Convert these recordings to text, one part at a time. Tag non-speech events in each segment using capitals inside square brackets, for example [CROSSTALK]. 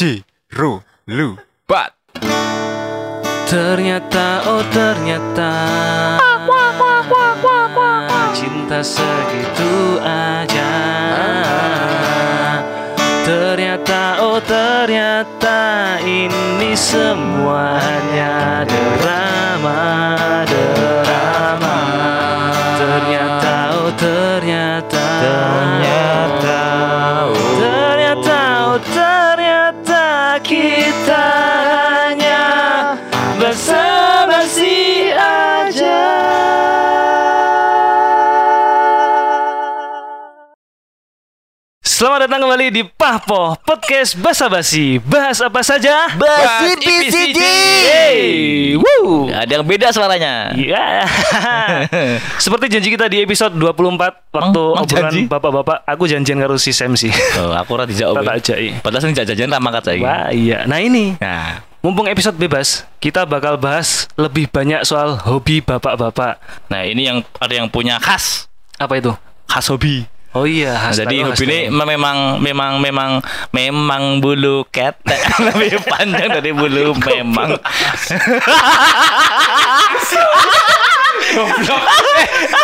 J Ro Lu Bat Ternyata oh ternyata. Cinta segitu aja. Ternyata oh ternyata. Ini semuanya drama Drama Selamat datang kembali di Pahpo Podcast Basa Basi. Bahas apa saja? Basi PCG. Hey, woo. Ada yang beda suaranya. Ya. [LAUGHS] Seperti janji kita di episode 24 waktu emang obrolan bapak-bapak, aku janjian karo si Sam sih. Oh, aku ora dijawab. Tak ya. ajai. Padahal sing jajan ra mangkat saiki. Wah, iya. Nah, ini Nah, mumpung episode bebas, kita bakal bahas lebih banyak soal hobi bapak-bapak. nah ini yang ada yang punya khas, Apa itu? khas hobi. Oh iya, Nah, jadi oh, hobi ini memang memang memang memang bulu ketek [LAUGHS] lebih panjang dari bulu [LAUGHS] memang. [LAUGHS]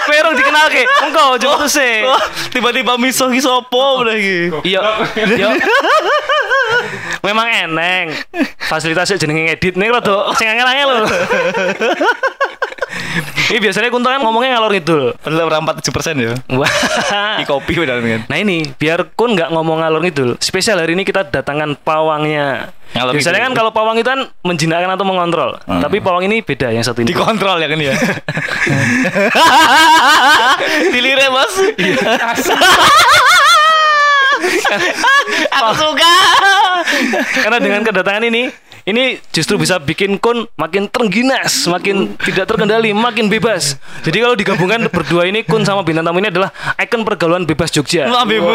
Pero dikenal ke? Engkau coba tuh sih. Wah, Tiba-tiba miso ki sopo udah iki. Iya, iya. Memang eneng. Fasilitasnya jenenge ngedit nih rada sing angel-angel lho. Ini biasanya kunto kan ngomongnya ngalor ngidul. Padahal ora 47% ya. Wah. Ki kopi udah kan. Nah ini biar kun nggak ngomong ngalor ngidul. Spesial hari ini kita datangkan pawangnya. Ngalor Biasanya kan kalau pawang itu kan menjinakkan atau mengontrol. Hmm. Tapi pawang ini beda yang satu ini. Dikontrol ya kan ya. [LAUGHS] Dilirik bos. Aku suka. Karena dengan kedatangan ini, ini justru bisa bikin kun makin terengginas, makin tidak terkendali, makin bebas. Jadi kalau digabungkan berdua ini kun sama bintang tamu ini adalah ikon pergaulan bebas Jogja. Wah, Bibu.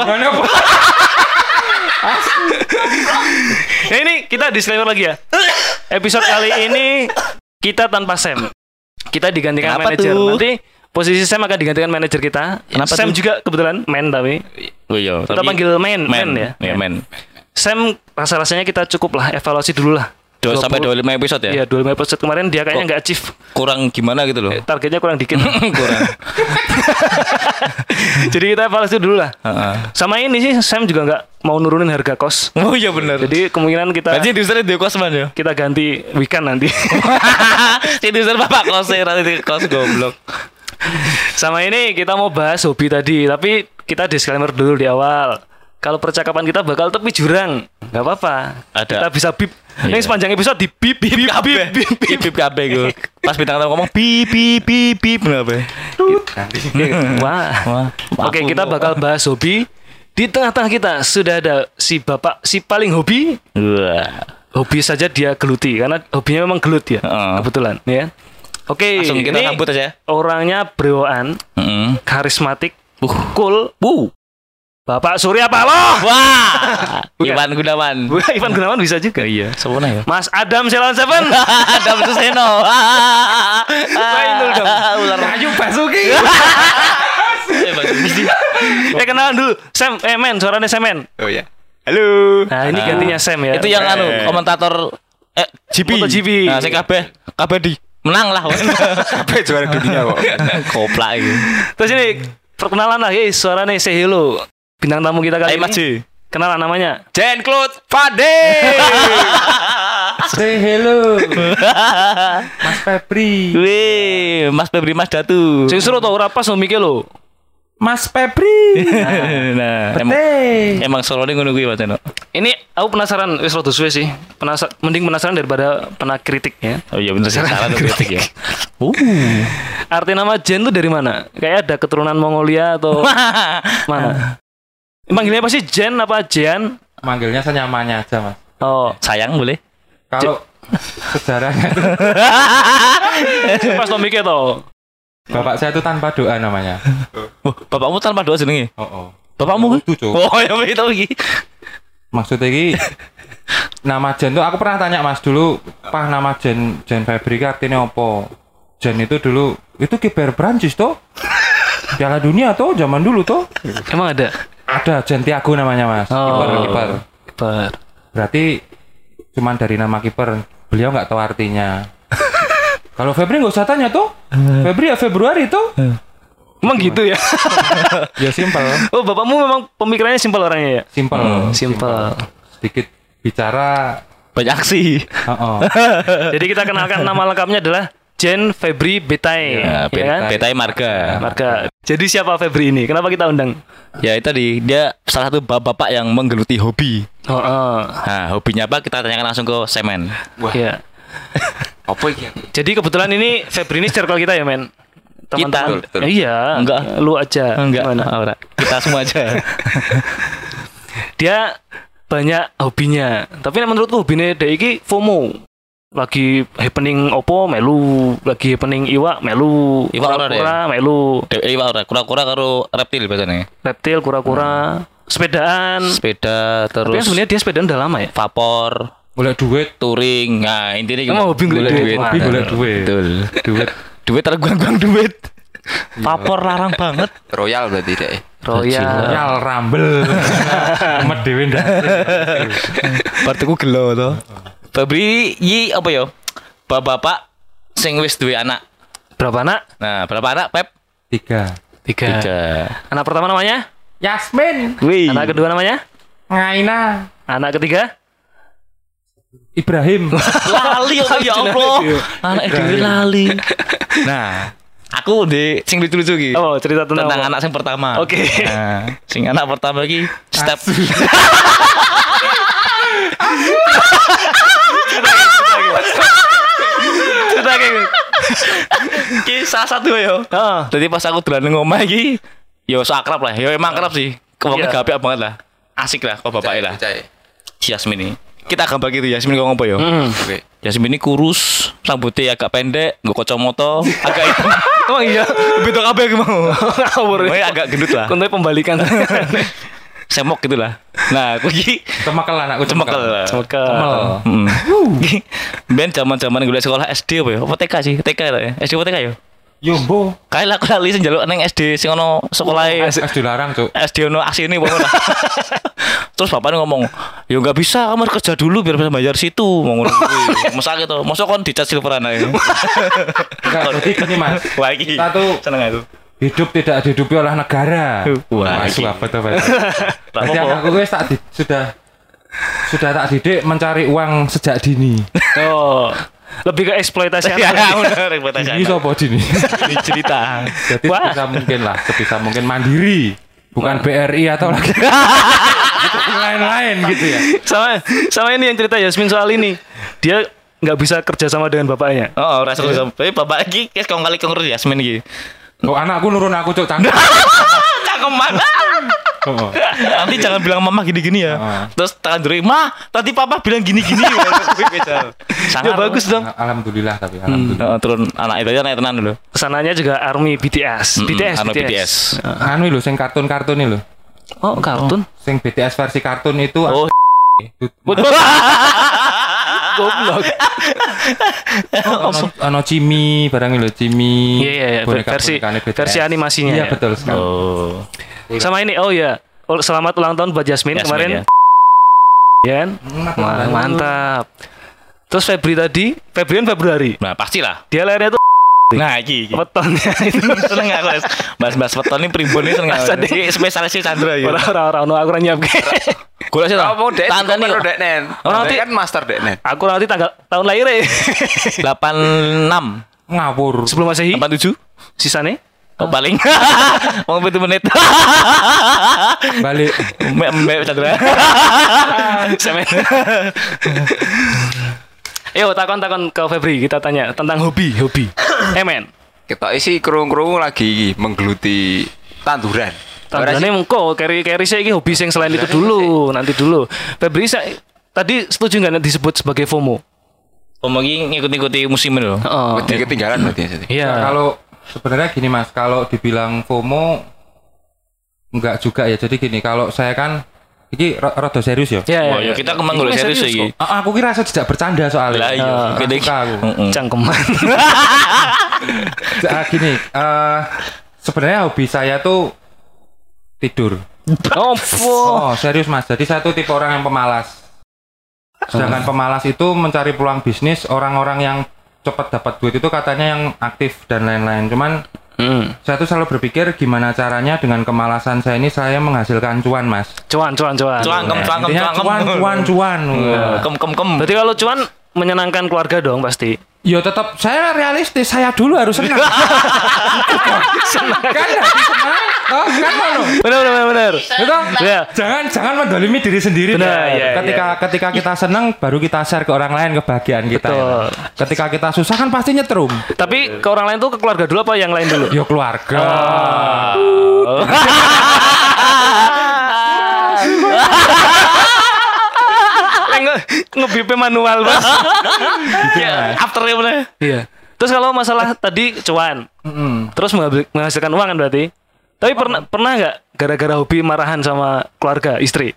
Mana? Nah ini kita disclaimer lagi ya. Episode kali ini kita tanpa Sam. Kita digantikan Kenapa manajer. tuh? Nanti posisi Sam akan digantikan manajer kita. Kenapa Sam tuh? juga kebetulan main tapi Oh iya, kita tapi- panggil main, main, men ya. Ya, men. Sam rasa-rasanya kita cukup lah evaluasi dulu lah. Dua, sampai 20 25 episode ya? Iya, 25 episode kemarin dia kayaknya nggak achieve. Kurang gimana gitu loh. Targetnya kurang dikit. [LAUGHS] [LAUGHS] Kurang. [LAUGHS] Jadi kita evaluasi dulu lah. Heeh. Sama ini sih Sam juga nggak mau nurunin harga kos. Oh iya benar. Jadi kemungkinan kita Berarti di sana di kos man ya? kita ganti weekend nanti. Si di sana bapak kos nanti kos goblok. Sama ini kita mau bahas hobi tadi, tapi kita disclaimer dulu di awal. Kalau percakapan kita bakal tepi jurang, nggak apa-apa. Ada. Kita bisa bip. Iya. Ini sepanjang episode di bip bip bip bip bip. bip. Bip kabeh gue. Pas bintang tamu ngomong bip bip bip bip kenapa? Wah. Wah. Oke, kita bakal bahas hobi. Di tengah-tengah kita sudah ada si bapak si paling hobi. Wah. Hobi saja dia geluti karena hobinya memang gelut ya. Heeh. Kebetulan ya. Oke, Langsung kita ini sambut aja. Orangnya brewaan, Heeh. karismatik, Uh. cool. Bu. Bapak Surya Paloh. Wah. [LAUGHS] Bukan. Iwan Gunawan. Ivan Gunawan bisa juga. Iya, sempurna ya. Mas Adam Selon Seven. [LAUGHS] Adam Suseno. [LAUGHS] Inul dong. Ular. Ayo Basuki. Eh, eh kenalan dulu. Sam, eh men, suaranya Sam men. Oh ya. Halo. Nah, ini gantinya Sam ya. Itu yang Eh. anu komentator eh GP. MotoGP. Nah, sing kabeh kabeh di menang lah. Apa [LAUGHS] juara dunia kok? [LAUGHS] Koplak iki. Terus ini perkenalan lah, hey, suaranya say hello. Bintang tamu kita kali Ayo Mas ini. Kenalan namanya. Jen Claude Fade. [LAUGHS] Say hello. Mas Febri. Wih, Mas Febri Mas Datu. Sing seru tau ora pas ngomike lho. Mas Febri. [LAUGHS] nah, emang, Teh. emang solo ini ngono kuwi Mas Eno. Ini aku penasaran wis rada suwe sih. Penasa mending penasaran daripada pernah kritik ya. Oh iya bener sih salah tuh kritik ya. [LAUGHS] Uh. Arti nama Jen tuh dari mana? Kayak ada keturunan Mongolia atau [LAUGHS] mana? Manggilnya apa sih Jen apa Jian? manggilnya senyamannya aja mas Oh, Sayang boleh. kalau sejarahnya itu pas lo mikir toh. Bapak saya itu tanpa doa namanya Oh, bapakmu tanpa doa jenenge. oh oh Bapakmu itu Cuk. Oh, ya itu iki. maksudnya ini nama Jen tuh aku pernah tanya mas dulu pah nama Jen Jen Febri artinya apa Jen itu dulu itu kiper Prancis tuh Piala Dunia tuh zaman dulu tuh Emang ada? Ada Jen Tiago namanya mas. Oh. Kiper kiper. Kiper. Berarti cuman dari nama kiper. Beliau nggak tahu artinya. Kalau Febri nggak usah tanya tuh. Febri ya Februari tuh. Emang gitu ya? [LAUGHS] Ya simpel, oh, bapakmu memang pemikirannya simpel orangnya ya? simpel. Simpel. Sedikit bicara. Banyak aksi. Oh, [LAUGHS] Jadi kita kenalkan nama lengkapnya adalah Jen Febri Betai. Ya, ya kan? Betai Marga. Marga. Jadi siapa Febri ini? Kenapa kita undang? Ya itu tadi dia salah satu bapak-bapak yang menggeluti hobi. Oh, oh. Nah, hobinya apa? Kita tanyakan langsung ke Semen. Iya. [LAUGHS] Apa iki? Jadi kebetulan ini Febri ini circle kita ya, men. Teman-teman. Betul, betul. Ya, iya. Enggak. Lu aja. Enggak, Gimana? ora. Kita semua aja. [LAUGHS] Dia banyak hobinya. Tapi menurutku hobinya dia iki FOMO. Lagi happening opo melu, lagi happening iwak melu, Iwak ora deh. kura-kura melu, Dewi ora kura-kura karo reptil biasanya. reptil kura-kura, sepedaan. Sepeda Tapi kan terus sebenarnya dia sepedaan udah lama ya. vapor, boleh duit, touring. Nah, intinya Emang hobi golek duit? hobi boleh duit. Betul. Duit. Duit terguang-guang duit. Vapor larang banget. Royal berarti deh. Royal. Yal rambel. Amat dewe ndak. Partiku gelo to. Febri yi apa yo? Bapak-bapak sing wis duwe anak. Berapa anak? Nah, berapa anak, Pep? Tiga. Tiga. Tiga. Anak pertama namanya? Yasmin. Wih. Anak kedua namanya? Ngaina. Anak ketiga? Ibrahim. [LAUGHS] lali kok ya Allah. Anak dhewe lali. Nah, aku di sing lucu-lucu iki. Oh, cerita tentang, tentang apa? anak sing pertama. Oke. Nah, sing anak pertama iki step [LAUGHS] Cerita kayak iki salah satu yo. Heeh. Jadi pas aku dolan nang omah iki yo so akrab lah. Yo emang akrab sih. Wongnya Iya. gapiak banget lah. Asik lah kok bapaknya lah. Si Yasmin ini. Kita gambar gitu Yasmin ngomong apa yo? Hmm. Oke. Yasmin ini kurus, rambutnya agak pendek, nggak kacamata, agak hitam. [LAUGHS] Oh iya. Betul kabeh iki mau. Ngawur. Agak gendut lah. Konten pembalikan. [LAUGHS] Semok gitu lah. Nah, aku iki Cemekel anakku cemekel lah. Semoga. Cemel. Hmm. Ben zaman-zaman gue sekolah SD apa ya? Apa TK sih? TK ya? SD apa TK ya? Yombo. Kayak aku lali sing njaluk nang SD sing ono sekolah SD larang, Cuk. SD ono asine pokoknya. [LAUGHS] Terus bapaknya ngomong, "Ya nggak bisa, kamu harus kerja dulu biar bisa bayar situ." Ngomong [LAUGHS] kuwi. Masa gitu. Masa kon dicat silveran ae. Enggak, jadi gini, Mas. Wah iki. Satu. seneng aku. Hidup tidak dihidupi oleh negara. Wah, iki. apa tuh, Pak? [LAUGHS] Berarti anakku wis tak sudah sudah tak didik mencari uang sejak dini. Oh. Lebih ke eksploitasi Ya, anak. bener reputasi. Dini sopo dini? Ini cerita. Jadi Wah. sebisa mungkin lah, sebisa mungkin mandiri. Bukan BRI atau lagi [LAUGHS] lain-lain gitu ya. sama sama ini yang cerita Yasmin soal ini. Dia nggak bisa kerja sama dengan bapaknya. Oh, rasa bisa. Tapi bapak iki kes kong kali kong Yasmin iki. Kok anakku nurun aku cuk tangga. Cangkeman. [LAUGHS] Oh. Nanti jangan bilang mama gini-gini ya. Heeh. Terus tangan duri, "Ma, tadi papa bilang gini-gini." [LAUGHS] Ya Sangat bagus dong. Alhamdulillah tapi alhamdulillah. Heeh, turun anak itu aja naik tenan dulu. Ke sananya juga Army BTS. Mm-mm, BTS, anu BTS. BTS. Anu lho sing kartun-kartun ini lho. Oh, kartun. Sing BTS versi kartun itu Oh, [LAUGHS] Goblok. ono, ono Cimi barang lho Cimi. Iya, iya, iya. Versi- versi animasinya Iya ya. betul sekali. Oh. Sama ini, oh ya. Oh, selamat ulang tahun buat Jasmine, Yasmin, kemarin. ya. Ya kan? Wah, mantap. Terus Febri tadi, Febrian Februari. Nah, pastilah. Dia lahirnya tuh [LAUGHS] Nah, iki. iki. wetonnya [LAUGHS] itu. seneng aku. Bahas-bahas weton ini primbon ini seneng aku. Masa Iki spesialis Chandra ya. Orang-orang orang aku kurang nyiap. Golek sih dek, Tante nih. kamu dek nen. Oh, nanti- kan master dek nen. Aku nanti tanggal tahun lahir ya. 86 Ngawur. Sebelum Masehi. 87 Sisanya? Oh, paling [LAUGHS] mau itu menit Balik. mbak mbak Chandra [LAUGHS] Semen. Yo takon-takon ke Febri kita tanya tentang hobi hobi. Eh men, Kita isi kerung-kerung lagi menggeluti tanduran. tandanya mengko carry carry saya ini hobi yang selain itu dulu nanti dulu. Febri saya tadi setuju nggak disebut sebagai FOMO? Om lagi ngikut-ngikuti musim loh Oh, ketinggalan berarti ya. iya. Kalau sebenarnya gini Mas, kalau dibilang FOMO enggak juga ya. Jadi gini, kalau saya kan ini rada serius ya. Iya, iya, ya iya. kita kemang dulu serius kok. iki. Ah, aku kira saya tidak bercanda soalnya. Lah iya, Ah, gede suka aku. Heeh. Cangkeman. Ah, gini, eh sebenarnya hobi saya tuh tidur. Oh, serius Mas. Jadi saya tuh tipe orang yang pemalas. Sedangkan pemalas itu mencari peluang bisnis orang-orang yang cepat dapat duit itu katanya yang aktif dan lain-lain. Cuman Hmm. saya tuh selalu berpikir gimana caranya dengan kemalasan saya ini saya menghasilkan cuan, Mas. Cuan, cuan, cuan. Cuangkem, cuangkem, Intinya cuangkem. cuan, cuan, cuan. Wah. Kem, kem, kem. Berarti kalau cuan menyenangkan keluarga dong pasti. Ya tetap saya realistis, saya dulu harus senang. [LAUGHS] kan harus senang. Oh, kan. Benar, benar, benar. Betul? Ya. Jangan jangan mendolimi diri sendiri. Benar, iya, ketika ketika kita senang baru kita share ke orang lain kebahagiaan kita. ya. Betul. Ketika kita susah kan pasti nyetrum. Tapi ke orang lain tuh ke keluarga dulu apa yang lain dulu? Yo keluarga. [LAUGHS] [LAUGHS] Nge ngebipe manual, Mas. [LAUGHS] Ya, after ya. Iya. Terus kalau masalah tadi cuan, Mm-mm. terus menghasilkan uang kan berarti. Tapi pernah pernah nggak gara-gara hobi marahan sama keluarga istri?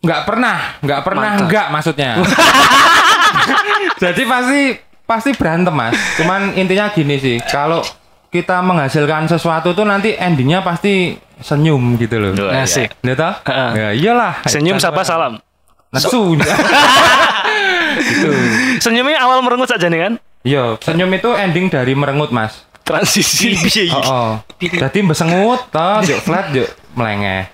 Nggak pernah, nggak pernah Mantap. enggak maksudnya. [LAUGHS] Jadi pasti pasti berantem mas. Cuman intinya gini sih, kalau kita menghasilkan sesuatu tuh nanti endingnya pasti senyum gitu loh. Iya. Asik. Ya? Heeh. Ya iyalah. Senyum sapa salam. Nesu. gitu. [LAUGHS] Senyumnya awal merengut saja nih kan? Yo, senyum itu ending dari merengut mas. Transisi. [LAUGHS] Oh, oh. Jadi besengut, toh, [LAUGHS] yuk flat, yuk melengeh.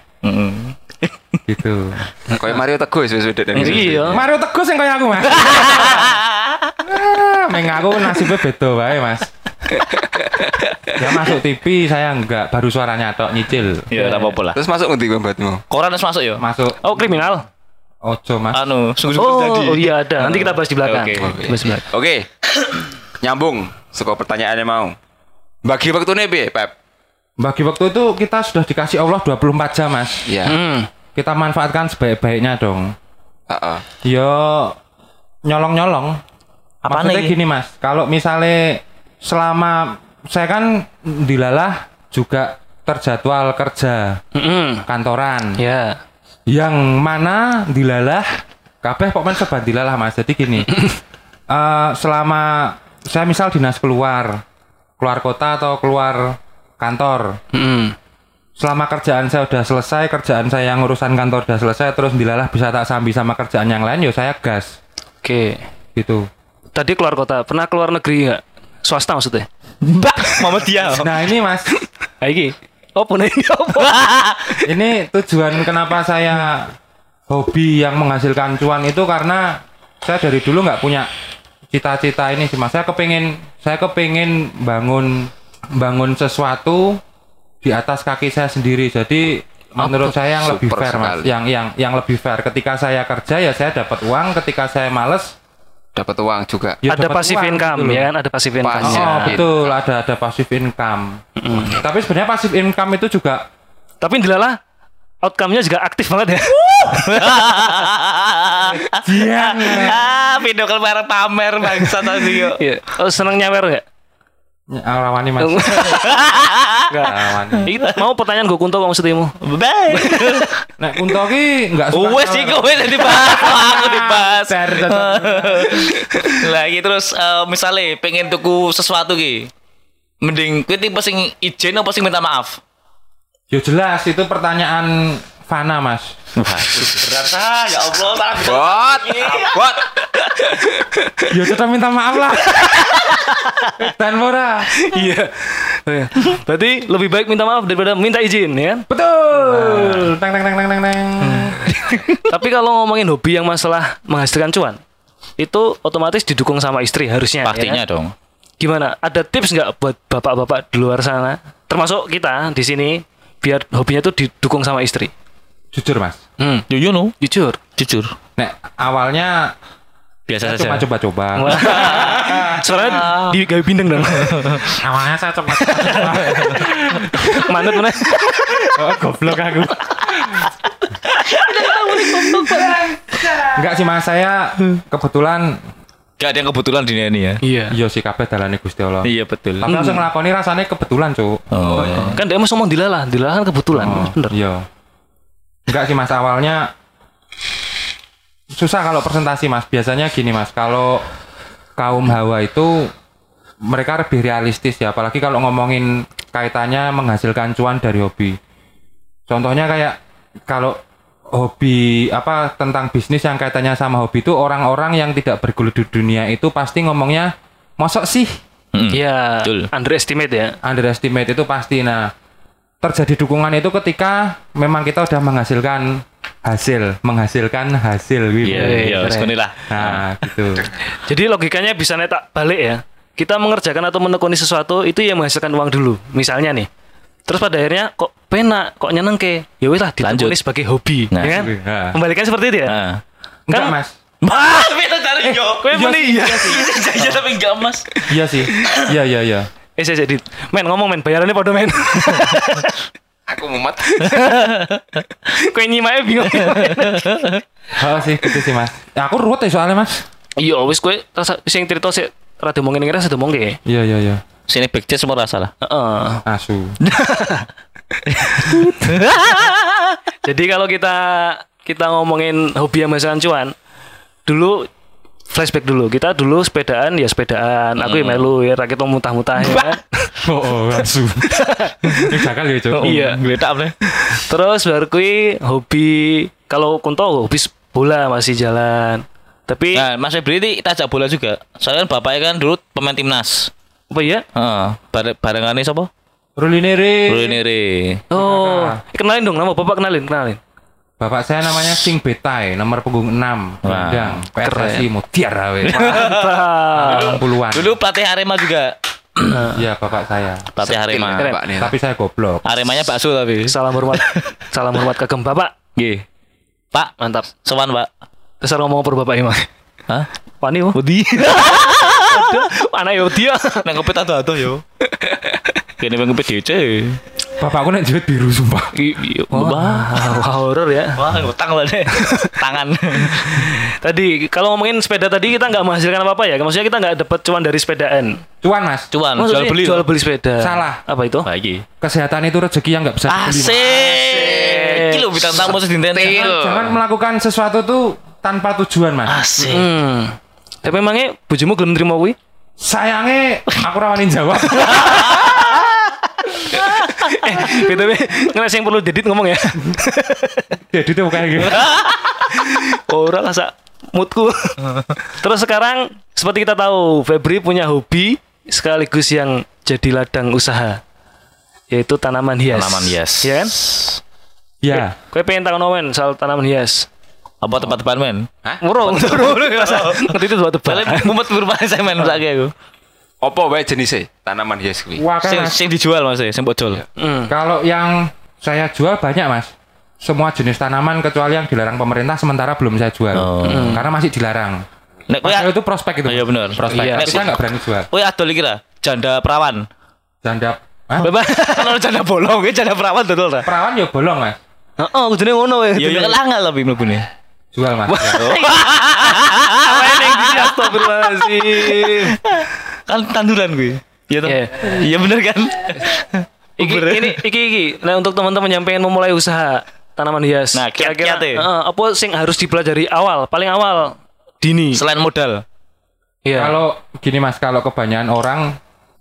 Gitu. Kayak Mario Teguh wis sudah dan Iya. Mario Teguh sing kaya aku, Mas. ah, meng aku nasibnya beda wae, Mas. ya masuk TV saya enggak, baru suaranya tok nyicil. Ya, enggak apa-apa lah. Terus masuk ngendi bambatmu? Koran harus masuk ya. Masuk Oh kriminal. Ojo, Mas. Anu, sungguh-sungguh Oh, terjadi. oh iya ada. Nanti kita bahas di belakang. Oke. Bahas di belakang. Oke. [COUGHS] Nyambung suka pertanyaannya mau. Bagi waktu nih, piye, Pep? Bagi waktu itu kita sudah dikasih Allah 24 jam, Mas. Iya. Hmm. Kita manfaatkan sebaik-baiknya dong. Heeh. Yo nyolong-nyolong. Apaan Maksudnya iki? gini mas, kalau misalnya selama saya kan dilalah juga terjadwal kerja Mm-mm. kantoran Ya. Yang mana dilalah kabeh pokoknya serba dilalah mas jadi gini [COUGHS] eh, selama saya misal dinas keluar keluar kota atau keluar kantor Mm-mm. selama kerjaan saya udah selesai kerjaan saya yang urusan kantor udah selesai terus dilalah bisa tak sambi sama kerjaan yang lain ya saya gas Oke. gitu Tadi keluar kota. Pernah keluar negeri nggak? Swasta maksudnya? Mbak, [LAUGHS] Mama dia. nah ini mas Ah, iki. Apa nih? [LAUGHS] Apa? [LAUGHS] ini tujuan kenapa saya hobi yang menghasilkan cuan itu karena saya dari dulu nggak punya cita-cita ini sih mas saya kepingin saya kepingin bangun bangun sesuatu di atas kaki saya sendiri jadi menurut saya yang lebih Super fair mas sekali. yang yang yang lebih fair ketika saya kerja ya saya dapat uang ketika saya males Dapat uang juga. ya ada uang income gitu ya kan? Ada passive income. Oh, Iya. betul ada ada passive income tapi sebenarnya passive income itu juga Tapi dilalah outcome-nya juga aktif banget ya. Ah, [LAUGHS] video bareng pamer bangsa tadi. Iya. Oh, seneng nyawer nggak? Rawani mas [LAUGHS] Enggak. rawani Iki mau pertanyaan gue kunto kok maksudmu? Bye. [LAUGHS] Nek Kunto ki enggak suka. Wes sih kowe udah dibahas, aku [LAUGHS] dibahas. Ter. Lagi terus eh, misalnya pengen tuku sesuatu ki. Mending kowe tipe sing ijen apa sing minta maaf? Yo jelas itu pertanyaan Fana, Mas. Berat ah, ya Allah, beda. Bot. Bot. Yo tetap minta maaf lah. Dan murah. Iya. Iya. Berarti lebih baik minta maaf daripada minta izin ya kan? Betul. Teng teng teng teng teng teng. [LAUGHS] Tapi kalau ngomongin hobi yang masalah menghasilkan cuan, itu otomatis didukung sama istri harusnya. ya Pastinya kan? dong. Gimana? Ada tips nggak buat bapak-bapak di luar sana, termasuk kita di sini, biar hobinya tuh didukung sama istri? Jujur, Mas. Hmm. Yo no, Jujur. jujur. Nek awalnya Biasa cuma saja. coba-coba. [LAUGHS] Soalnya di gawe bindeng dong. [LAUGHS] Awalnya saya coba. [LAUGHS] Manut mana? oh, goblok aku. Enggak sih, Mas. Saya kebetulan Gak ada yang kebetulan di ini ya. Iya. iya sih kabeh dalane Gusti Allah. Iya betul. Tapi langsung ngelakoni rasanya kebetulan, Cuk. Oh, iya. Kan dia mau ngomong dilalah, dilalah kan kebetulan. Oh, Bener. Iya. Enggak sih Mas awalnya susah kalau presentasi Mas. Biasanya gini Mas, kalau kaum hawa itu mereka lebih realistis ya, apalagi kalau ngomongin kaitannya menghasilkan cuan dari hobi. Contohnya kayak kalau hobi apa tentang bisnis yang kaitannya sama hobi itu orang-orang yang tidak bergelut di dunia itu pasti ngomongnya mosok sih Mm. Iya, Betul. underestimate ya. underestimate itu pasti nah terjadi dukungan itu ketika memang kita udah menghasilkan hasil menghasilkan hasil gitu Iya, iya, Keren. sekali lah. nah gitu [LAUGHS] Jadi logikanya bisa netak balik ya. Kita mengerjakan atau menekuni sesuatu itu yang menghasilkan uang dulu. Misalnya nih. Terus pada akhirnya kok penak, kok nyenengke. Ya wis lah ditekuni sebagai hobi, Nah. ya kan? Nah. Kembalikan seperti itu ya. Nah. enggak Kan- mas Mas, beda cari yo. Kowe muni ya. Iya tapi enggak Mas. iya sih iya iya iya Eh, saya jadi, men ngomong men, bayarannya pada men. [LAUGHS] Aku mumet. [LAUGHS] Kowe nyimaknya bingung. oh sih gitu sih mas Ya, aku ruwet ya soalnya mas Iya, wis kowe rasa sing cerita sih rada mungkin ngira sudah mungkin. iya iya iya Sini backchat semua rasa lah. Heeh. asu [LAUGHS] Jadi kalau kita kita ngomongin hobi yang menghasilkan cuan, dulu flashback dulu. Kita dulu sepedaan ya sepedaan. Aku ya melu ya rakyat muntah-muntah ya. kan. [LAUGHS] oh, oh asu [LAUGHS] ini jakal ya cok Iya. Geletak nih. Terus baru kui hobi kalau kunto hobi bola masih jalan. Tapi Nah, Mas Febri ini kita ajak bola juga. Soalnya kan bapaknya kan dulu pemain timnas. apa ya? Heeh. Bare barengannya siapa? Rulinere Rulinere. Oh, kenalin dong nama bapak kenalin, kenalin. Bapak saya namanya Sing Betai, nomor punggung 6, Bandang, PSSI Mutiara. Mantap. puluhan. Dulu pelatih Arema juga. [CLEARS THROAT] Iya, bapak saya. Pelatih Arema. Keren. Pak. Tapi saya goblok. Aremanya bakso tapi. Salam hormat. Salam hormat kagem bapak. Nggih. Pak, Mantap. sowan, Pak. Terus ngomong apa bapak emang? Hah? Wani mo. Budi. Anak yo dia. Nang ngepet ado-ado yo. [LAUGHS] Kene wong ngepet DC. Bapakku nek jilid biru sumpah. Wah, wah, horor ya. Wah, ngutang lah deh. [LAUGHS] Tangan. Tadi kalau ngomongin sepeda tadi kita nggak menghasilkan apa apa ya. Maksudnya kita nggak dapat cuan dari sepedaan. Cuan, Mas. Cuan, Maksudnya jual beli. Jual beli sepeda. Salah. Apa itu? Lagi. Kesehatan itu rezeki yang nggak bisa dibeli. Mas. Asik. Iki lho bintang tamu sedinten. Jangan, jangan melakukan sesuatu tuh tanpa tujuan, Mas. Asik. Hmm. Tapi emangnya bojomu gelem nerima kuwi? Sayangnya aku rawanin jawab. [LAUGHS] eh, BTW, ngeles yang perlu dedit ngomong ya. Jadi tuh kayak gitu. Ora lah sak moodku. Terus sekarang seperti kita tahu, Febri punya hobi sekaligus yang jadi ladang usaha yaitu tanaman hias. Tanaman hias. Iya kan? Ya. Kowe pengen tahu nomen soal tanaman hias? Apa tempat-tempat men? Murung, murung, masa ngerti itu. Kalian mumet berapa saya main lagi aku. Apa wae jenisnya tanaman hias kuwi? Wah, Sing, kan, Mas. sing dijual mas, sing bocol. Hmm. Kalau yang saya jual banyak, Mas. Semua jenis tanaman kecuali yang dilarang pemerintah sementara belum saya jual. Oh. Karena masih dilarang. Nek kowe itu prospek itu. Oh, iya bener. Prospek. Iya. Tapi saya nggak berani jual. kowe adol iki lah, janda perawan. Janda Hah? Bapak, Kalau [LAUGHS] janda bolong, janda perawan dodol ta. perawan ya bolong, Mas. heeh, kudune ngono wae. Ya ya angel tapi mlebune. Jual, Mas. [LAUGHS] Ya. Apa yang astagfirullahalazim. [LAUGHS] Kan tanduran gue. Iya toh? Iya. Iya bener kan? [LAUGHS] Iki ini iki iki. Nah, untuk teman-teman yang pengen memulai usaha tanaman hias. Nah, ya. heeh, apa sing harus dipelajari awal, paling awal dini. Selain modal. Iya. Kalau gini Mas, kalau kebanyakan orang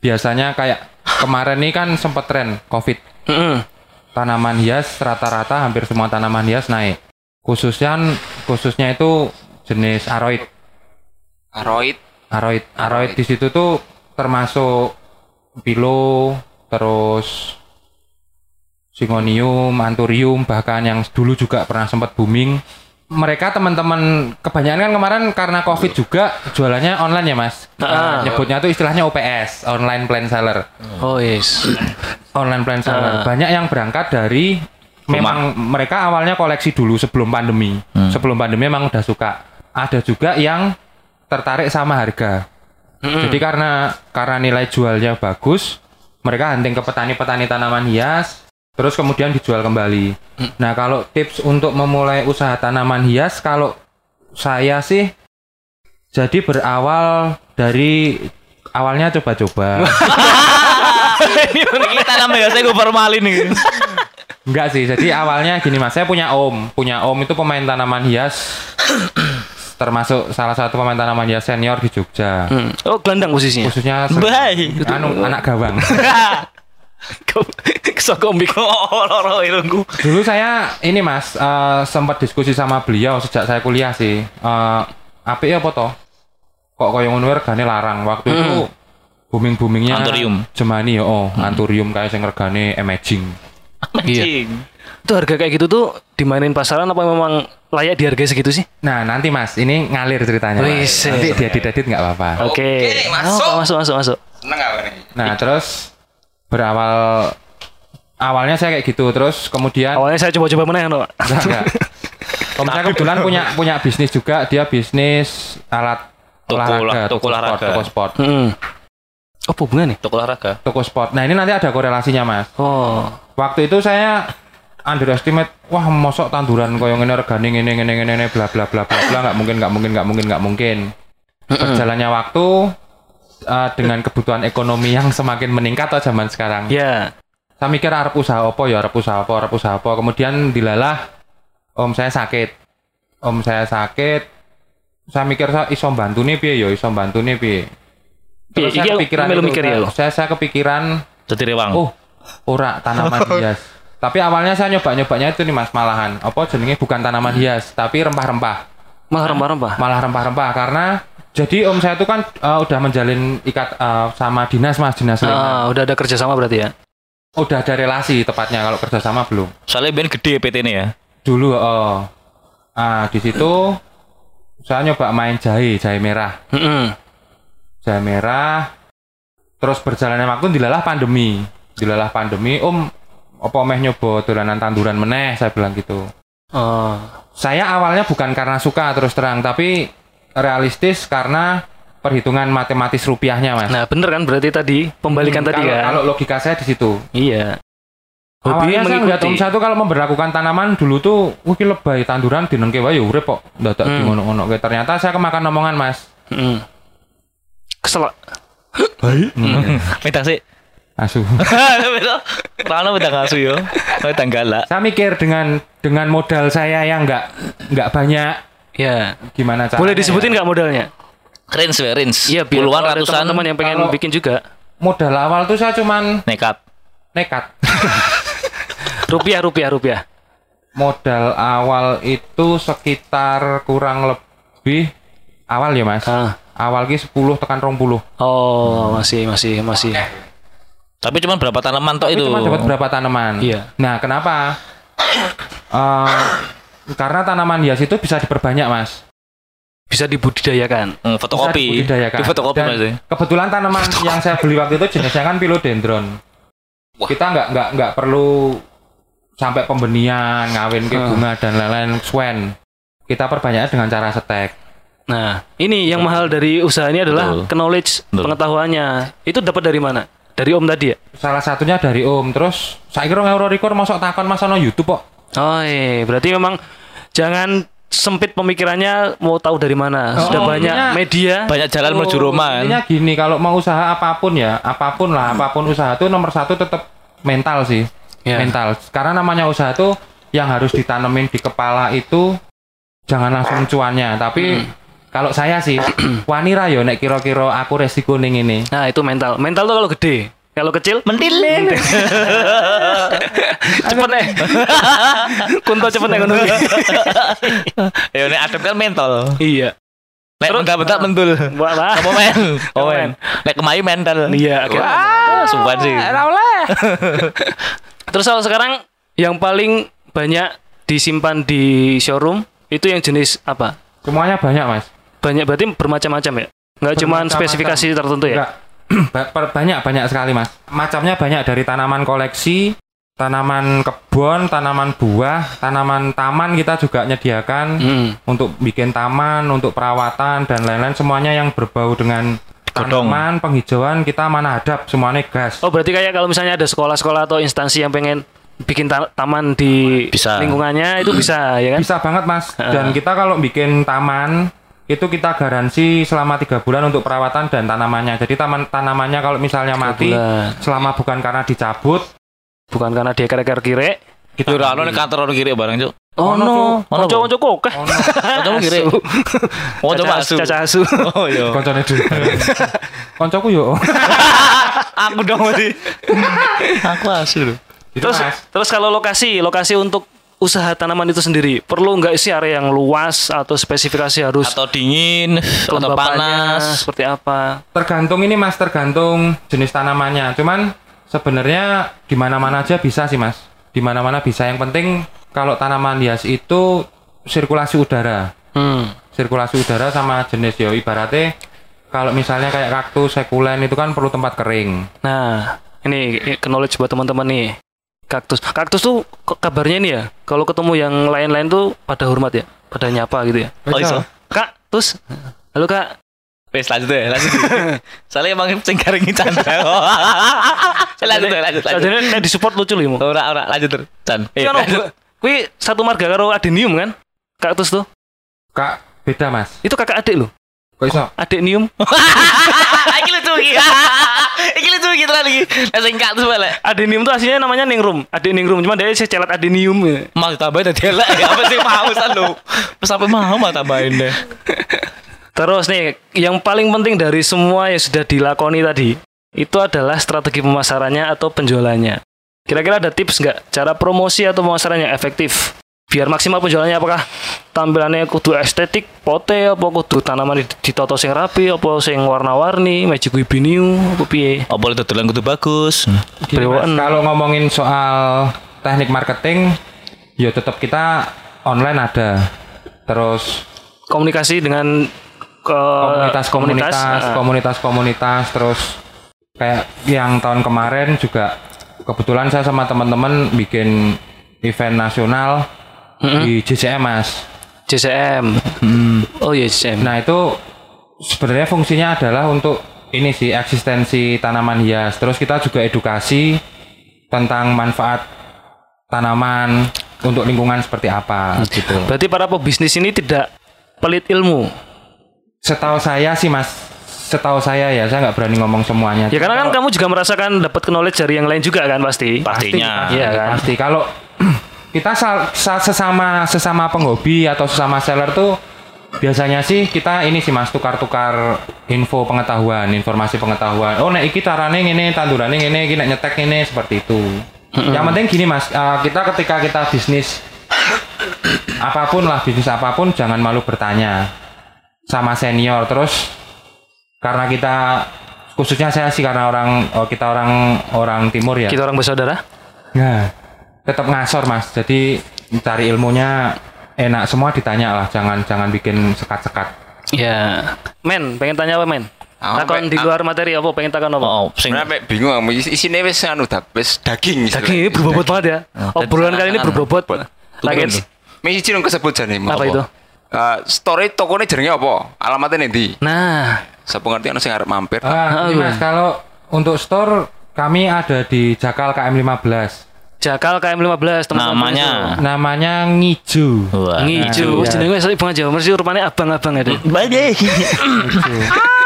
biasanya kayak kemarin ini kan sempat tren Covid. Heeh. Tanaman hias rata-rata hampir semua tanaman hias naik. Khususnya khususnya itu jenis aroid. Aroid. Aroid, aroid di situ tuh termasuk pilo, terus Singonium, Anthurium, bahkan yang dulu juga pernah sempat booming. Mereka teman-teman kebanyakan kan kemarin karena Covid juga jualannya online ya, Mas. Ah. Eh, nyebutnya tuh istilahnya OPS, online plant seller. Oh, yes. [CLEARS THROAT] Online plant seller. Ah. Banyak yang berangkat dari memang mereka awalnya koleksi dulu sebelum pandemi. Sebelum pandemi memang udah suka. Ada juga yang tertarik sama harga. Jadi karena karena nilai jualnya bagus, mereka hunting ke petani-petani tanaman hias, terus kemudian dijual kembali. Nah, kalau tips untuk memulai usaha tanaman hias kalau saya sih jadi berawal dari awalnya coba-coba. [LAUGHS] Ini tanam ya saya gue formalin nih. Enggak sih, jadi awalnya gini Mas, saya punya om, punya om itu pemain tanaman hias [COUGHS] termasuk salah satu pemain tanaman hias senior di Jogja. Hmm. Oh, gelandang posisinya. Khususnya Baik. anu anak gawang. [LAUGHS] Dulu saya ini Mas eh, sempat diskusi sama beliau sejak saya kuliah sih. Eh apik ya apa toh? Kok koyo ngono regane larang. Waktu itu booming-boomingnya Anturium. Jemani ya oh, Anturium kayak sing regane amazing. Anjing. Itu harga kayak gitu tuh dimainin pasaran apa memang layak di harga segitu sih? Nah, nanti Mas, ini ngalir ceritanya. Mas. Wis, Nanti eh. diedit-edit nggak apa-apa. Oke. Oke, masuk. Oh, masuk masuk masuk. Seneng apa nih? Nah, terus berawal awalnya saya kayak gitu, terus kemudian Awalnya saya coba-coba menang no. Enggak, enggak. Om saya kebetulan punya punya bisnis juga, dia bisnis alat Toko olahraga, olah- toko sport, olahraga. toko sport, Hmm. Oh, apa hubungan nih? Toko olahraga. toko sport. Nah ini nanti ada korelasinya mas. Oh. Waktu itu saya underestimate, wah mosok tanduran koyo ngene regane ngene ngene ngene ngene bla bla bla bla bla nggak mungkin nggak mungkin nggak mungkin nggak mungkin. Berjalannya waktu eh, dengan kebutuhan ekonomi yang semakin meningkat tuh zaman sekarang. Ya. saya mikir arep usaha apa ya arep usaha apa arep usaha apa. Kemudian dilalah om saya sakit. Om saya sakit. Saya mikir saya iso bantu nih piye ya? Iso bantu nih piye Terus saya iki kepikiran itu, mikir ya saya saya kepikiran Jadi rewang. oh ora tanaman [LAUGHS] hias tapi awalnya saya nyoba nyobanya itu nih mas malahan apa jenenge bukan tanaman hias tapi rempah-rempah Malah rempah-rempah. malah rempah-rempah karena jadi om saya itu kan eh, udah menjalin ikat eh, sama dinas mas dinas lingkungan. Ah, udah ada kerjasama berarti ya? udah ada relasi tepatnya kalau kerjasama belum Soalnya ben gede PT ini ya. dulu oh ah di situ saya nyoba main jahe jahe merah Mm-mm. jahe merah terus berjalannya waktu dilalah pandemi dilalah pandemi om apa meh nyoba dolanan tanduran meneh saya bilang gitu Oh. saya awalnya bukan karena suka terus terang tapi realistis karena perhitungan matematis rupiahnya mas Nah, bener kan berarti tadi pembalikan Hmm, tadi kalau, kan? kalau logika saya di situ Iya. Hobi Awalnya saya ngeliat om tuh kalau memperlakukan tanaman dulu tuh, ki lebay tanduran dinengke wae ya urip kok. Dadak Hmm. di ngono-ngono ternyata saya kemakan omongan Mas. Mm. Kesel. [LAUGHS] Minta sih. Asu. [LAUGHS] Rano minta ngasu yo. Minta galak. saya mikir dengan dengan modal saya yang nggak nggak banyak Ya. gimana caranya. Boleh disebutin ya? nggak modalnya? Rins we, Rins. Iya, Puluhan ratusan teman-teman yang pengen Kalau- bikin juga. Modal awal tuh saya cuman nekat. nekat. [LAUGHS] Rupiah, rupiah, rupiah. modal awal itu sekitar kurang lebih awal ya Mas. Ah. Awal ki 10 tekan 20. Oh, masih, masih, masih. Tapi cuma berapa tanaman tok Tapi itu? cuma dapat berapa tanaman. Iya. Nah, kenapa? [COUGHS] Eh, karena tanaman hias itu bisa diperbanyak, Mas. Bisa dibudidayakan. Hmm, Bisa fotokopi. dibudidayakan. Di fotokopi Dan Mas. Kebetulan tanaman yang saya beli waktu itu jenisnya kan philodendron. Wah. Kita nggak nggak nggak perlu sampai pembenihan, ngawin ke Hmm. bunga dan lain-lain swen. Kita perbanyak dengan cara setek. Nah, ini yang mahal dari usaha ini adalah Betul. knowledge Betul. pengetahuannya. Itu dapat dari mana? Dari Om tadi ya? Salah satunya dari Om. Terus saya kira euro record masuk takon mas ono YouTube kok. Oh, iya. berarti memang jangan sempit pemikirannya mau tahu dari mana. Sudah Oh, banyak intinya- media. Banyak jalan menuju Roma kan. Intinya gini, kalau mau usaha apa pun ya, apa pun lah, apa pun usaha itu nomor satu tetap mental sih. Ya. Mental. Karena namanya usaha tuh yang harus ditanemin di kepala itu jangan langsung cuannya, tapi kalau saya sih [CLEARS THROAT] wani ra yo nek kira-kira aku resiko ning ini. Nah, itu mental. Mental tuh kalau gede. Kalau kecil, Mentil. [LAUGHS] cepet eh. [LAUGHS] Kunto cepet eh kunto. [LAUGHS] Ya nek adem kan mentol. Iya. Nek Terus- bentar-bentar mentul. Apa men? Oh men. Nek kemayu mental. Iya, akhirnya. Wah, sumpah sih. Terus kalau sekarang yang paling banyak disimpan di showroom itu yang jenis apa? Semuanya banyak, Mas. Banyak berarti bermacam-macam ya? Nggak cuma spesifikasi tertentu ya? Enggak. [CLEARS THROAT] Banyak banyak sekali, Mas. Macamnya banyak dari tanaman koleksi, tanaman kebun, tanaman buah, tanaman taman kita juga nyediakan. Hmm. untuk bikin taman, untuk perawatan dan lain-lain semuanya yang berbau dengan tanaman, penghijauan kita mana hadap semuanya gas. Oh berarti kayak kalau misalnya ada sekolah-sekolah atau instansi yang pengen bikin ta- taman di Bisa. lingkungannya itu bisa ya kan? Bisa banget mas. Dan kita kalau bikin taman itu kita garansi selama tiga bulan untuk perawatan dan tanamannya. Jadi taman tanamannya kalau misalnya mati bulan. selama bukan karena dicabut, Bukan karena dia kira-kira kire. kita ono ambil. ning kantor ono kiri barang, Cuk. Oh Ono, no. Ono, konco-konco kokeh. Ono. Kancamu kiri. Oh, coba asu. Caca asu. Oh iya. Koncone dulu. Koncoku yo. [LAUGHS] Aku dong berarti. Aku asu Terus terus kalau lokasi, lokasi untuk usaha tanaman itu sendiri perlu nggak sih area yang luas atau spesifikasi harus Atau dingin, atau panas. seperti apa? tergantung ini mas tergantung jenis tanamannya cuman sebenarnya di mana mana aja bisa sih mas di mana mana bisa yang penting kalau tanaman hias itu sirkulasi udara Hmm. sirkulasi udara sama jenis yo ibaratnya kalau misalnya kayak kaktus sekulen itu kan perlu tempat kering Nah, ini knowledge buat teman-teman nih. Kaktus. Kaktus tuh kabarnya ini ya. Kalau ketemu yang lain-lain tuh pada hormat ya, pada nyapa gitu ya. Oh iso. Kak, terus Halo Kak. Wes lanjut deh, lanjut. [LAUGHS] Soalnya emang sing garingi canda. [LAUGHS] lanjut deh, lanjut, lanjut. Jadi disupport lucu loh. Ora, ora, lanjut terus. Chan. Eh, Iya, lanjut. Kui satu marga karo adenium kan? Kaktus tuh. kak beda mas Itu kakak adik loh. kok iso Adenium. [LAUGHS] Iki lucu iki. Iki lucu iki tenan iki. Lah sing terus balik. Adenium tuh aslinya namanya ningrum. Adik ningrum. Cuma dia sih celat adenium. ya. Mau tambahin tadi elek ya apa sih mau san lu. Terus sampai mau mau tambahin deh. Terus nih, yang paling penting dari semua yang sudah dilakoni tadi, itu adalah strategi pemasarannya atau penjualannya. Kira-kira ada tips nggak cara promosi atau pemasaran yang efektif? Biar maksimal penjualannya apakah tampilannya kudu estetik, pote, apa kudu tanaman di- ditoto sing rapi, apa sing warna-warni, magic wibiniu, apa piye? Oh boleh dodolan kudu bagus. Mas, Brewaan. kalau ngomongin soal teknik marketing ya tetap kita online ada terus Komunikasi dengan ke komunitas-komunitas, ah. komunitas-komunitas, terus kayak yang tahun kemarin juga kebetulan saya sama teman-teman bikin event nasional di JCM Mas. JCM. Oh iya JCM. Nah itu sebenarnya fungsinya adalah untuk ini sih eksistensi tanaman hias. Terus kita juga edukasi tentang manfaat tanaman untuk lingkungan seperti apa gitu. Berarti para pebisnis ini tidak pelit ilmu. Setahu saya sih mas, setahu saya ya saya nggak berani ngomong semuanya. Ya karena kan kamu juga merasakan dapat knowledge dari yang lain juga kan pasti. Pastinya. Iya kan? pasti kalau kita sesama sesama penghobi atau sesama seller tuh biasanya sih kita ini sih mas tukar-tukar info pengetahuan informasi pengetahuan. Oh nek iki carane ngene tandurane ngene iki nek nyetek ngene seperti itu. Yang penting gini mas eh, kita ketika kita bisnis apa pun lah bisnis apa pun jangan malu bertanya sama senior. Terus karena kita khususnya saya sih karena orang oh, kita orang orang timur ya. Kita orang bersaudara. Nah, tetap ngasor mas. Jadi cari ilmunya enak semua ditanya lah. Jangan jangan bikin sekat-sekat. Ya. Men, pengen tanya apa men? Ah, Takon di luar materi apa? Pengen takon apa? Oh, sing Sebenarnya Pak, bingung aku is- isinya wis anu dak wis daging. Daging ini berbobot banget ya. Obrolan kali ini berbobot. Lagi Misi cilung kesebut jane. apa itu? Eh, story tokonya jenenge apa? Alamatnya nanti. Nah, Saya pengerti ono sing arep mampir. Ah, ini iya. mas kalau untuk store kami ada di Jakal KM 15. Jakal KM 15 teman-teman. namanya. Namanya Ngiju. Wah. Nah, Wis jenenge wis Bang Jawa mesti rupanya abang-abang ada. Baik.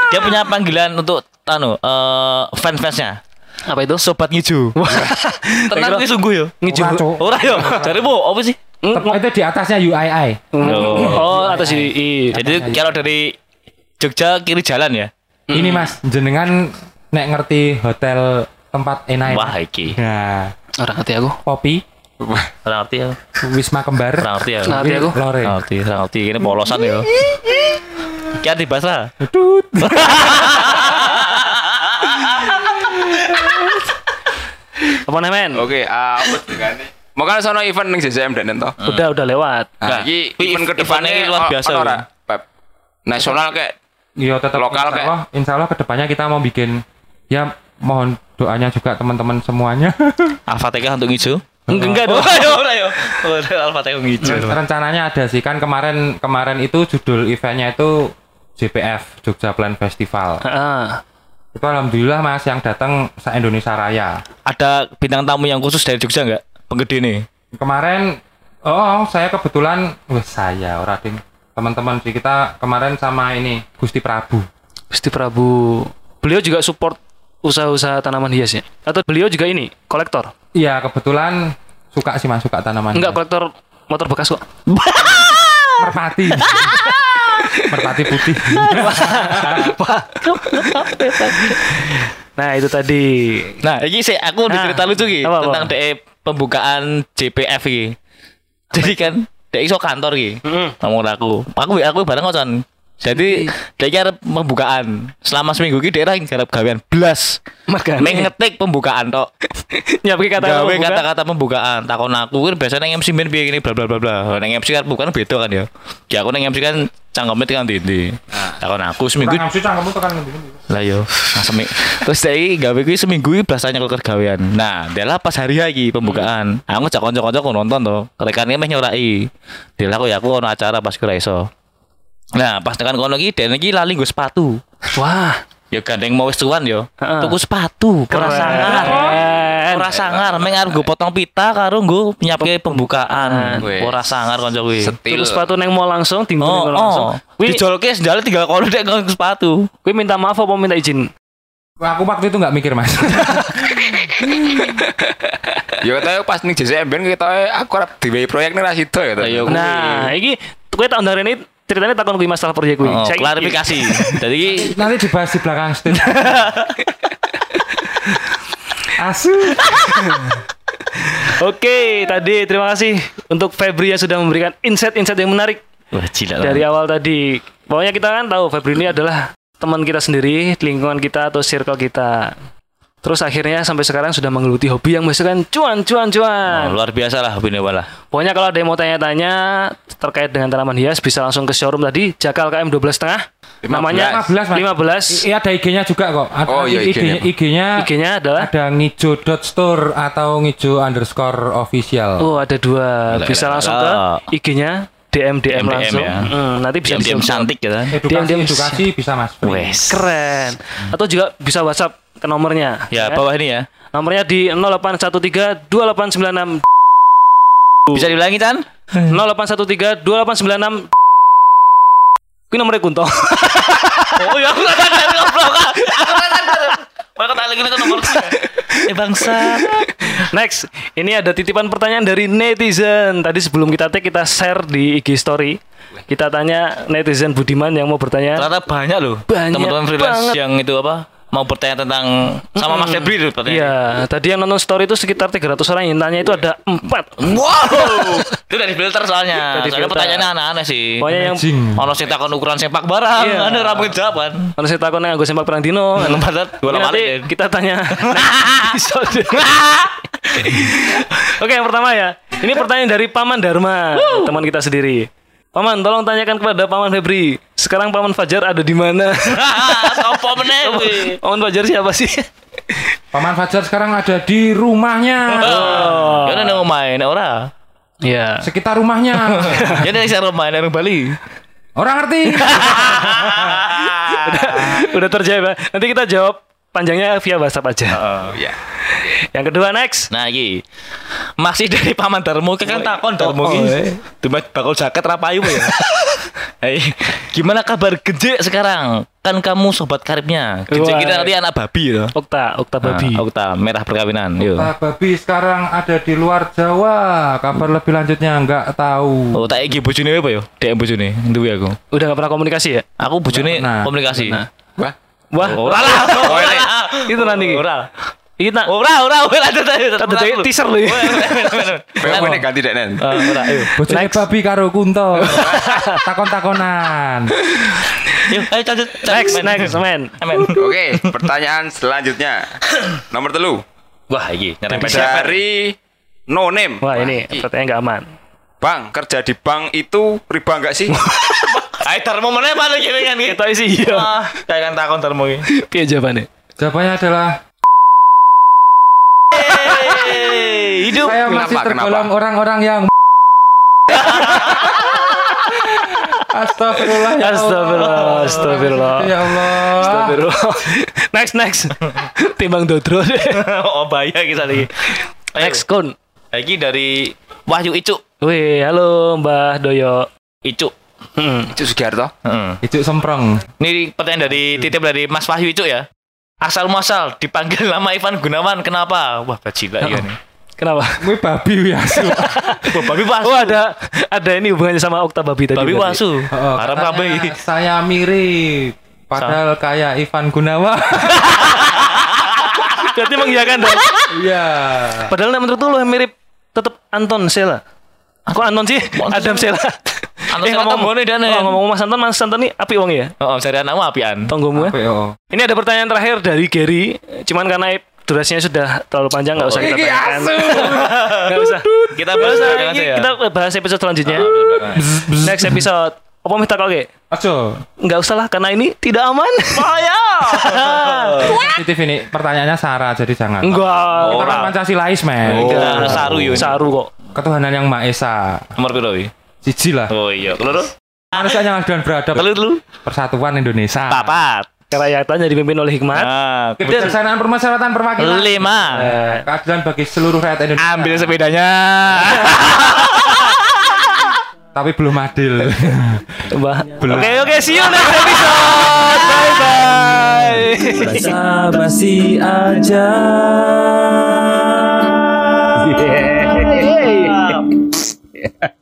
Dia punya panggilan untuk anu eh fans-fansnya. Apa itu? Sobat Ngiju. [LAUGHS] Tenang kuwi sungguh yo. Ora, Cuk. Ora yo. Carimu apa sih? Itu di atasnya UII. Oh, atas UI. Jadi kalau dari Jogja kiri jalan ya. Ini mas, jenengan nek ngerti hotel tempat enak. Wah, iki. Nah, Orang hati aku. Popi, Ora ngerti ya. Wisma Kembar, Ora ngerti ya. Ora ngerti aku. Lore. Ora ngerti, ora ngerti. Ini polosan ya. Kian di bahasa. Tut. Apa nih men? Oke, ah, apa dengan Mau kan sono event ning JJM dan ento. Udah udah lewat. Nah, iki kuwi event ke depannya ini luar biasa, ono ora? ya. Pep? Nasional kayak Iya tetap Lokal insya kayak- insya Allah ke depannya kita mau bikin ya mohon doanya juga teman-teman semuanya. [LAUGHS] Al-Fatihah untuk Ngiju. Enggak enggak dong. Ora yo, ora yo. Ora Al-Fatihah Ngiju. Rencananya ada sih kan kemarin kemarin itu judul eventnya itu JPF Jogja Plan Festival. Heeh. Itu alhamdulillah mas yang datang se Indonesia Raya. Ada bintang tamu yang khusus dari Jogja enggak? Penggede nih. Kemarin oh saya kebetulan wah saya ora ding teman-teman sih kita kemarin sama ini Gusti Prabu. Gusti Prabu. Beliau juga support usaha-usaha tanaman hias ya? Atau beliau juga ini kolektor? Iya kebetulan suka sih mas suka tanaman Enggak kolektor motor bekas kok. [LAUGHS] merpati [LAUGHS] merpati putih [LAUGHS] Nah, itu tadi. Nah, ini sih aku Nah, nah, cerita lucu ki apa, apa? tentang DE pembukaan JPF ki. Jadi kan DE iso kantor ki. Mm. Ngomong aku. Aku aku bareng kocan. Jadi dia arep pembukaan. Selama seminggu ki daerah garap gawean blas. Makanya. Meng ngetik pembukaan tok. [LAUGHS] Nyapki kata Gawe kata-kata pembukaan. Takon aku kan biasanya nang MC ben piye gini bla bla bla bla. Nang MC kan bukan beda kan ya. Ya aku nang MC kan cangkeme tekan ndi. Takon aku seminggu Kurang nafsu cangkemmu tekan ngendi lah yo ngasemi terus saya gawe kuwi seminggu iki biasanya kalau kergawean nah dia pas hari lagi pembukaan aku ngajak kanca-kanca aku nonton to rekannya meh nyorai dia aku ya aku ono acara pas kira iso nah pas tekan kono iki den iki lali nggo sepatu Wah, ya gandeng mau wis tuan yo Heeh. tuku sepatu ora sangar ora sangar meng arep nggo potong pita karo nggo nyiapke pembukaan Wes. ora sangar kanca kuwi tuku sepatu neng mau langsung, tinggal Oh, langsung. oh. Kuwi Dijolke sendal tinggal kono dek nggo sepatu. kuwi minta maaf apa minta izin? aku waktu itu nggak mikir mas [LAUGHS] Ya kata pas ning JCM ben kita aku arep diwehi proyek ning ra sido ya. Kuwi. Nah, iki kowe tahun hari ini ceritanya takon kuwi masalah proyek kuwi. Oh, klarifikasi. [LAUGHS] Jadi nanti dibahas di belakang stage [LAUGHS] asu [LAUGHS] Oke, tadi terima kasih untuk Febri yang sudah memberikan insight-insight yang menarik Wah, gila. dari awal tadi. Pokoknya kita kan tahu Febri ini adalah teman kita sendiri, lingkungan kita atau circle kita. Terus akhirnya sampai sekarang sudah menggeluti hobi yang menghasilkan cuan, cuan, Oh, cuan. luar biasa lah Bini Wala. Pokoknya kalau ada yang mau tanya-tanya terkait dengan tanaman hias bisa langsung ke showroom tadi Jakal KM 12 setengah. 15. Namanya 15, Mas. 15. Iya ada IG-nya juga kok. Ada Oh, iya, IG-nya. IG-nya. IG-nya adalah ada ngijo.store atau ngijo underscore official. Oh, ada dua. Bisa langsung ke. IG-nya DM DM, DM, langsung. ya. Hmm, nanti bisa Diam-diam disusun. cantik ya. Edukasi, diam-diam. edukasi bisa mas. Wes. Keren. Atau juga bisa WhatsApp ke nomornya. Ya, bawah ini ya. Nomornya di 0813 2896 Bisa diulangi, Chan? 0813 2896 Ini nomornya Kunto. [LAUGHS] Oh, ya aku kan dari ngobrol kan. Aku kan dari. Mereka tak lagi itu nomor Eh bangsa. Next, ini ada titipan pertanyaan dari netizen. Tadi sebelum kita take kita share di IG story. Kita tanya netizen Budiman yang mau bertanya. Ternyata banyak loh. Banyak Teman-teman freelance banget. yang itu apa? Mau bertanya tentang sama Mas Febri itu pertanyaan. Iya, tadi yang nonton story itu sekitar 300 orang yang tanya itu ada 4. Wow. itu dari filter soalnya. Dari Soalnya filter. pertanyaannya aneh-aneh sih. Pokoknya yang. Ono sing takon ukuran sepak barang, Iya. ada ra mungkin jawab kan. Kalau saya takut yang gue sempak perang dino [LAUGHS] lama nanti kali, Den. kita tanya. [LAUGHS] Oke yang pertama ya Ini pertanyaan dari Paman Dharma Teman kita sendiri Paman tolong tanyakan kepada Paman Febri Sekarang Paman Fajar ada di mana [LAUGHS] Sopo meneh kuwi. Paman Fajar siapa sih Paman Fajar sekarang ada di rumahnya. Ya nek omahe nek ora. Iya Sekitar rumahnya. [LAUGHS] Ya nek sing omahe nek Bali. Orang ngerti. [LAUGHS] Udah terjawab ya. Nanti kita jawab panjangnya via WhatsApp aja [LAUGHS] Iya. Yang kedua next Nah iki masih dari paman Darmo kan takon Darmo oh, iki. eh. Demet bakal jaket ra payu ya. [LAUGHS] Hei, gimana kabar Gejek sekarang? Kan kamu sobat karibnya. Gejek Wah. kita nanti anak babi ya. Okta Okta Babi Nah, Okta merah perkawinan. Yuk. Pak Babi sekarang ada di luar Jawa. Kabar lebih lanjutnya nggak tahu. Oh, tak iki bojone apa ya? DM bojone, duwe aku. Udah gak pernah komunikasi ya Aku bojone pernah. komunikasi. Wah. Wah Ora lah. Oh, ini. Itu nanti Ora. Kita Ora, ora, ora. Ada teaser loh ya. Kayak ini ganti dek nen. Ah, ora, ayo. [LAUGHS] Bojone babi karo kunto. [LAUGHS] Takon-takonan. Yuk, ayo lanjut. Next next Amen. Oke, pertanyaan selanjutnya. Nomor telu. Wah, iki nyerempet Dari no name. Wah ini pertanyaan gak aman Bang, kerja di bank itu riba enggak sih? [LAUGHS] Ayo Darmo meneh balik kene kan iki. Kita sih iya Ah, kayak kan takon Darmo iki. Piye jawabannya Jawabannya adalah Hey, hidup. saya masih Kenapa, tergolong kenapa? orang-orang yang [LAUGHS] Astagfirullah ya Allah. Astagfirullah, astagfirullah. Ya Allah. Astagfirullah. [LAUGHS] Next next [LAUGHS] Timbang Dodro oh, bahaya kita lagi. Next Kun Lagi dari Wahyu Icuk. Wih halo Mbah Doyo Icuk. Hmm. Itu Sugiharto. Heeh. Itu semprong. Ini pertanyaan dari titip dari Mas Wahyu Icuk ya. Asal muasal dipanggil [LAUGHS] nama Ivan Gunawan kenapa? Wah, bajila ya nih. Kenapa? Gue babi biasa. [LAUGHS] Babi pasu. Oh ada ada ini hubungannya sama Okta Babi tadi. Babi berarti. pasu. Oh, Haram kabeh. Saya mirip. Padahal kayak Ivan Gunawan. [LAUGHS] Berarti mengiyakan dong. Iya. Padahal menurut lu yang mirip tetap Anton Sela. Kok Anton sih? Adam Sela. Anton Sela tanggone dia, Nen. oh, ngomong Mas Anton, Mas Anton nih api wong ya. Oh, cari anakmu apian. Tonggomu ya. Ya? oh. Ini ada pertanyaan terakhir dari Gary. Cuman karena durasinya sudah terlalu panjang nggak usah kita Iki tanyakan. asu. [LAUGHS] Nggak usah. Kita bahas aja ya. kita bahas episode selanjutnya. Next episode. Apa minta kok Ge? Aco. Nggak usah lah karena ini tidak aman. Bahaya. [LAUGHS] Sensitif ini pertanyaannya Sarah jadi jangan. Enggak. Kita kan Pancasilais, men. Kita saru yo. Saru kok. Ketuhanan yang Maha Esa. Nomor piro? Siji lah. Oh iya, keloro. Manusia yang adil dan beradab. Telu. Persatuan Indonesia. Papat. Kerakyatan jadi dipimpin oleh hikmat. Nah, Kebijaksanaan permasyarakatan perwakilan. lima. Eh, Keadilan bagi seluruh rakyat Indonesia. Ambil sepedanya. [LAUGHS] Tapi belum adil. Mbah. Oke oke see you next episode. Bye bye. basa-basi aja. Yeah.